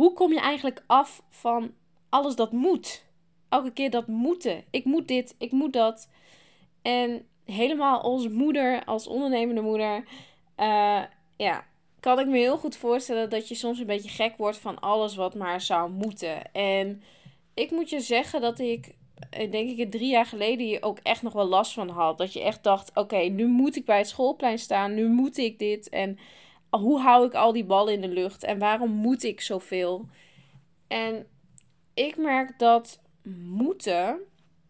hoe kom je eigenlijk af van alles dat moet. Elke keer dat moeten. Ik moet dit, ik moet dat. En helemaal als moeder, als ondernemende moeder, uh, ja, kan ik me heel goed voorstellen dat je soms een beetje gek wordt van alles wat maar zou moeten. En ik moet je zeggen dat ik, eh, denk ik, drie jaar geleden hier ook echt nog wel last van had. Dat je echt dacht: oké, nu moet ik bij het schoolplein staan, nu moet ik dit. En hoe hou ik al die ballen in de lucht en waarom moet ik zoveel? En ik merk dat moeten,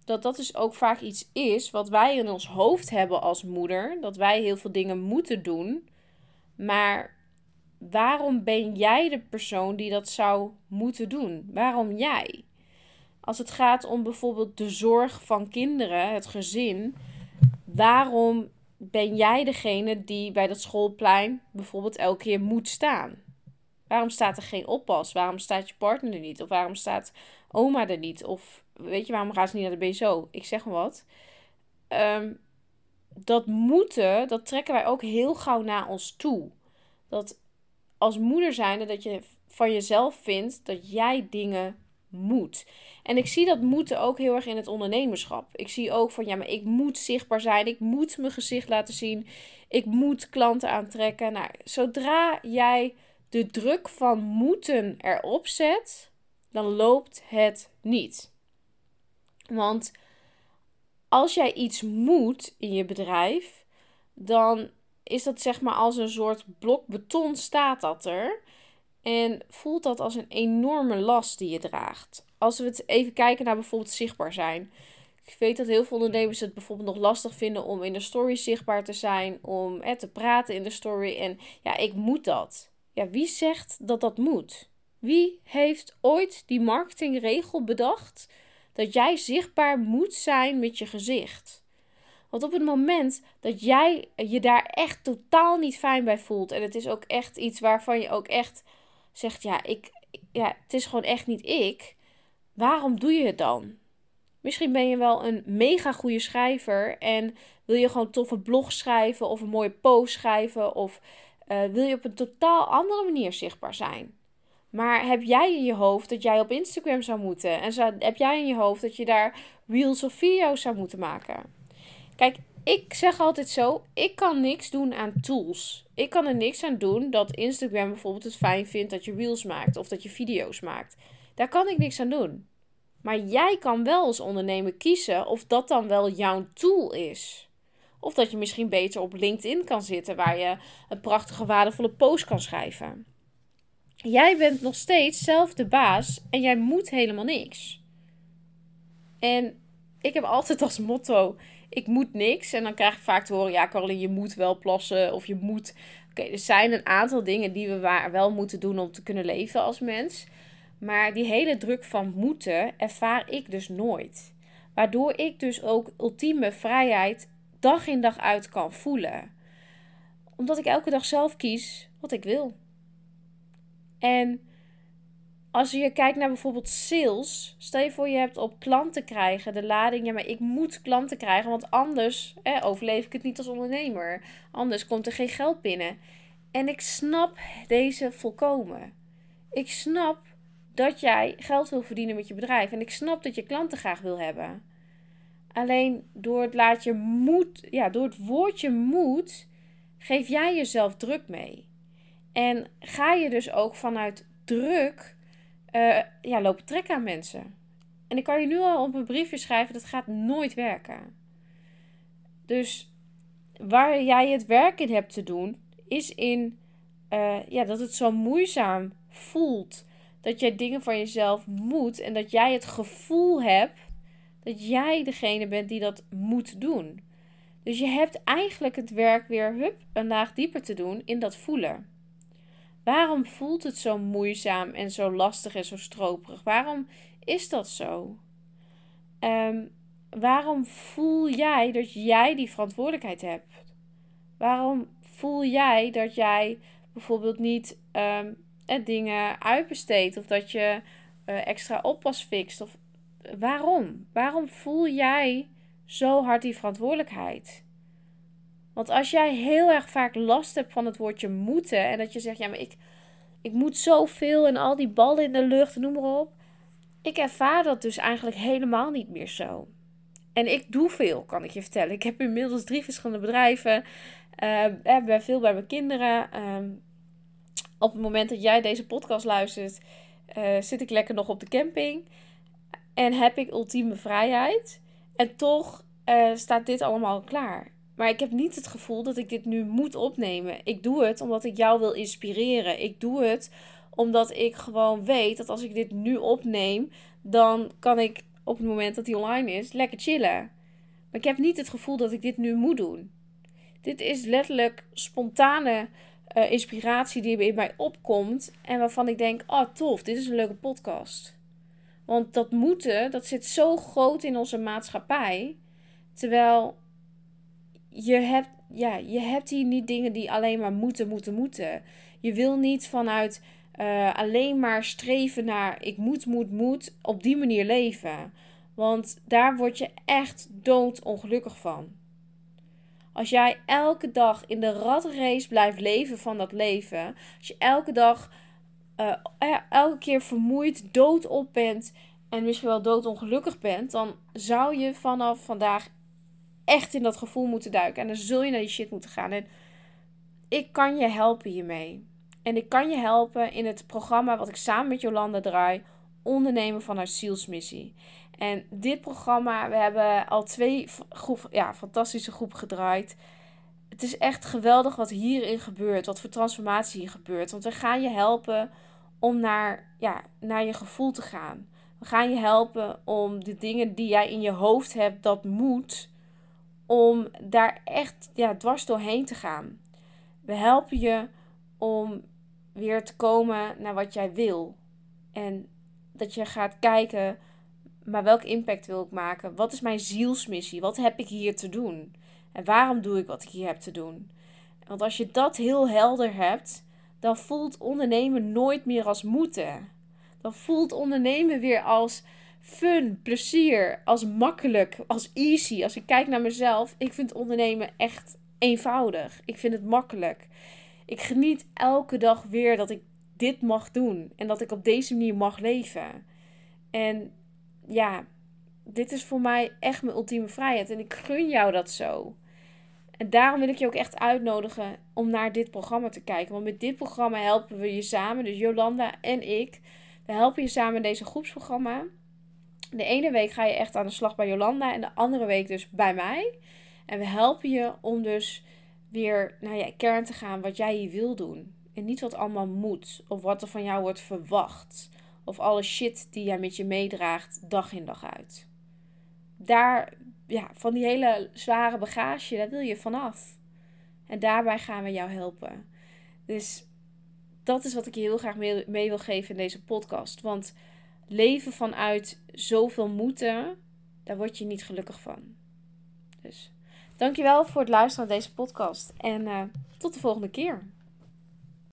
dat dat dus ook vaak iets is wat wij in ons hoofd hebben als moeder. Dat wij heel veel dingen moeten doen. Maar waarom ben jij de persoon die dat zou moeten doen? Waarom jij? Als het gaat om bijvoorbeeld de zorg van kinderen, het gezin, waarom ben jij degene die bij dat schoolplein bijvoorbeeld elke keer moet staan? Waarom staat er geen oppas? Waarom staat je partner er niet? Of waarom staat oma er niet? Of weet je, waarom gaan ze niet naar de BSO? Ik zeg maar wat. Um, dat moeten, dat trekken wij ook heel gauw naar ons toe. Dat als moeder zijnde dat je van jezelf vindt dat jij dingen moet. En ik zie dat moeten ook heel erg in het ondernemerschap. Ik zie ook van ja, maar ik moet zichtbaar zijn. Ik moet mijn gezicht laten zien. Ik moet klanten aantrekken. Nou, zodra jij de druk van moeten erop zet, dan loopt het niet. Want als jij iets moet in je bedrijf, dan is dat zeg maar als een soort blok beton staat dat er. En voelt dat als een enorme last die je draagt. Als we het even kijken naar bijvoorbeeld zichtbaar zijn. Ik weet dat heel veel ondernemers het bijvoorbeeld nog lastig vinden om in de story zichtbaar te zijn, om eh, te praten in de story. En ja, ik moet dat. Ja, wie zegt dat dat moet? Wie heeft ooit die marketingregel bedacht dat jij zichtbaar moet zijn met je gezicht? Want op het moment dat jij je daar echt totaal niet fijn bij voelt en het is ook echt iets waarvan je ook echt zegt, ja, ik, ja, het is gewoon echt niet ik. Waarom doe je het dan? Misschien ben je wel een mega goede schrijver en wil je gewoon toffe blog schrijven of een mooie post schrijven of uh, wil je op een totaal andere manier zichtbaar zijn. Maar heb jij in je hoofd dat jij op Instagram zou moeten en zou, heb jij in je hoofd dat je daar reels of video's zou moeten maken? Kijk, ik zeg altijd zo: ik kan niks doen aan tools. Ik kan er niks aan doen dat Instagram bijvoorbeeld het fijn vindt dat je reels maakt of dat je video's maakt. Daar kan ik niks aan doen. Maar jij kan wel als ondernemer kiezen of dat dan wel jouw tool is. Of dat je misschien beter op LinkedIn kan zitten waar je een prachtige, waardevolle post kan schrijven. Jij bent nog steeds zelf de baas en jij moet helemaal niks. En ik heb altijd als motto: ik moet niks. En dan krijg ik vaak te horen: ja, Caroline, je moet wel plassen of je moet. Oké, er zijn een aantal dingen die we wel moeten doen om te kunnen leven als mens. Maar die hele druk van moeten ervaar ik dus nooit. Waardoor ik dus ook ultieme vrijheid dag in dag uit kan voelen. Omdat ik elke dag zelf kies wat ik wil. En als je kijkt naar bijvoorbeeld sales, stel je voor je hebt op klanten krijgen de lading, ja, maar ik moet klanten krijgen, want anders overleef ik het niet als ondernemer. Anders komt er geen geld binnen. En ik snap deze volkomen. Ik snap dat jij geld wil verdienen met je bedrijf en ik snap dat je klanten graag wil hebben. Alleen door het laatje moet, ja, door het woordje moet, geef jij jezelf druk mee. En ga je dus ook vanuit druk uh, ja, lopen trekken aan mensen. En ik kan je nu al op een briefje schrijven, dat gaat nooit werken. Dus waar jij het werk in hebt te doen, is in uh, ja, dat het zo moeizaam voelt. Dat jij dingen van jezelf moet en dat jij het gevoel hebt dat jij degene bent die dat moet doen. Dus je hebt eigenlijk het werk weer hup, een laag dieper te doen in dat voelen. Waarom voelt het zo moeizaam en zo lastig en zo stroperig? Waarom is dat zo? Ehm, waarom voel jij dat jij die verantwoordelijkheid hebt? Waarom voel jij dat jij bijvoorbeeld niet um, dingen uitbesteedt of dat je uh, extra oppas fixt? Of, waarom? Waarom voel jij zo hard die verantwoordelijkheid? Want als jij heel erg vaak last hebt van het woordje moeten en dat je zegt, ja, maar ik, ik moet zoveel en al die ballen in de lucht, noem maar op. Ik ervaar dat dus eigenlijk helemaal niet meer zo. En ik doe veel, kan ik je vertellen. Ik heb inmiddels drie verschillende bedrijven. Uh, ben veel bij mijn kinderen. Ehm, op het moment dat jij deze podcast luistert, uh, zit ik lekker nog op de camping. En heb ik ultieme vrijheid. En toch staat dit allemaal klaar. Maar ik heb niet het gevoel dat ik dit nu moet opnemen. Ik doe het omdat ik jou wil inspireren. Ik doe het omdat ik gewoon weet dat als ik dit nu opneem, dan kan ik op het moment dat hij online is lekker chillen. Maar ik heb niet het gevoel dat ik dit nu moet doen. Dit is letterlijk spontane uh, inspiratie die in mij opkomt en waarvan ik denk: oh tof, dit is een leuke podcast. Want dat moeten, dat zit zo groot in onze maatschappij. Terwijl je hebt, ja, je hebt hier niet dingen die alleen maar moeten, moeten, moeten. Je wil niet vanuit uh, alleen maar streven naar ik moet, moet, moet op die manier leven. Want daar word je echt doodongelukkig van. Als jij elke dag in de ratrace blijft leven van dat leven, als je elke dag, uh, elke keer vermoeid, doodop bent en misschien wel doodongelukkig bent, dan zou je vanaf vandaag echt in dat gevoel moeten duiken. En dan zul je naar die shit moeten gaan. En ik kan je helpen hiermee. En ik kan je helpen in het programma wat ik samen met Jolanda draai. Ondernemen vanuit zielsmissie. En dit programma, we hebben al twee groep, ja, fantastische groepen gedraaid. Het is echt geweldig wat hierin gebeurt. Wat voor transformatie hier gebeurt. Want we gaan je helpen om naar, ja, naar je gevoel te gaan. We gaan je helpen om de dingen die jij in je hoofd hebt, dat moet om daar echt ja, dwars doorheen te gaan. We helpen je om weer te komen naar wat jij wil. En dat je gaat kijken, maar welke impact wil ik maken? Wat is mijn zielsmissie? Wat heb ik hier te doen? En waarom doe ik wat ik hier heb te doen? Want als je dat heel helder hebt, dan voelt ondernemen nooit meer als moeten. Dan voelt ondernemen weer als fun, plezier, als makkelijk, als easy. Als ik kijk naar mezelf, ik vind ondernemen echt eenvoudig. Ik vind het makkelijk. Ik geniet elke dag weer dat ik dit mag doen en dat ik op deze manier mag leven. En ja, dit is voor mij echt mijn ultieme vrijheid en ik gun jou dat zo. En daarom wil ik je ook echt uitnodigen om naar dit programma te kijken. Want met dit programma helpen we je samen, dus Jolanda en ik. We helpen je samen in deze groepsprogramma. De ene week ga je echt aan de slag bij Jolanda en de andere week dus bij mij. En we helpen je om dus weer naar je kern te gaan wat jij hier wil doen. En niet wat allemaal moet of wat er van jou wordt verwacht. Of alle shit die jij met je meedraagt dag in dag uit. Daar, ja, van die hele zware bagage, daar wil je vanaf. En daarbij gaan we jou helpen. Dus dat is wat ik je heel graag mee, mee wil geven in deze podcast. Want leven vanuit zoveel moeten, daar word je niet gelukkig van. Dus dankjewel voor het luisteren naar deze podcast. En uh, tot de volgende keer.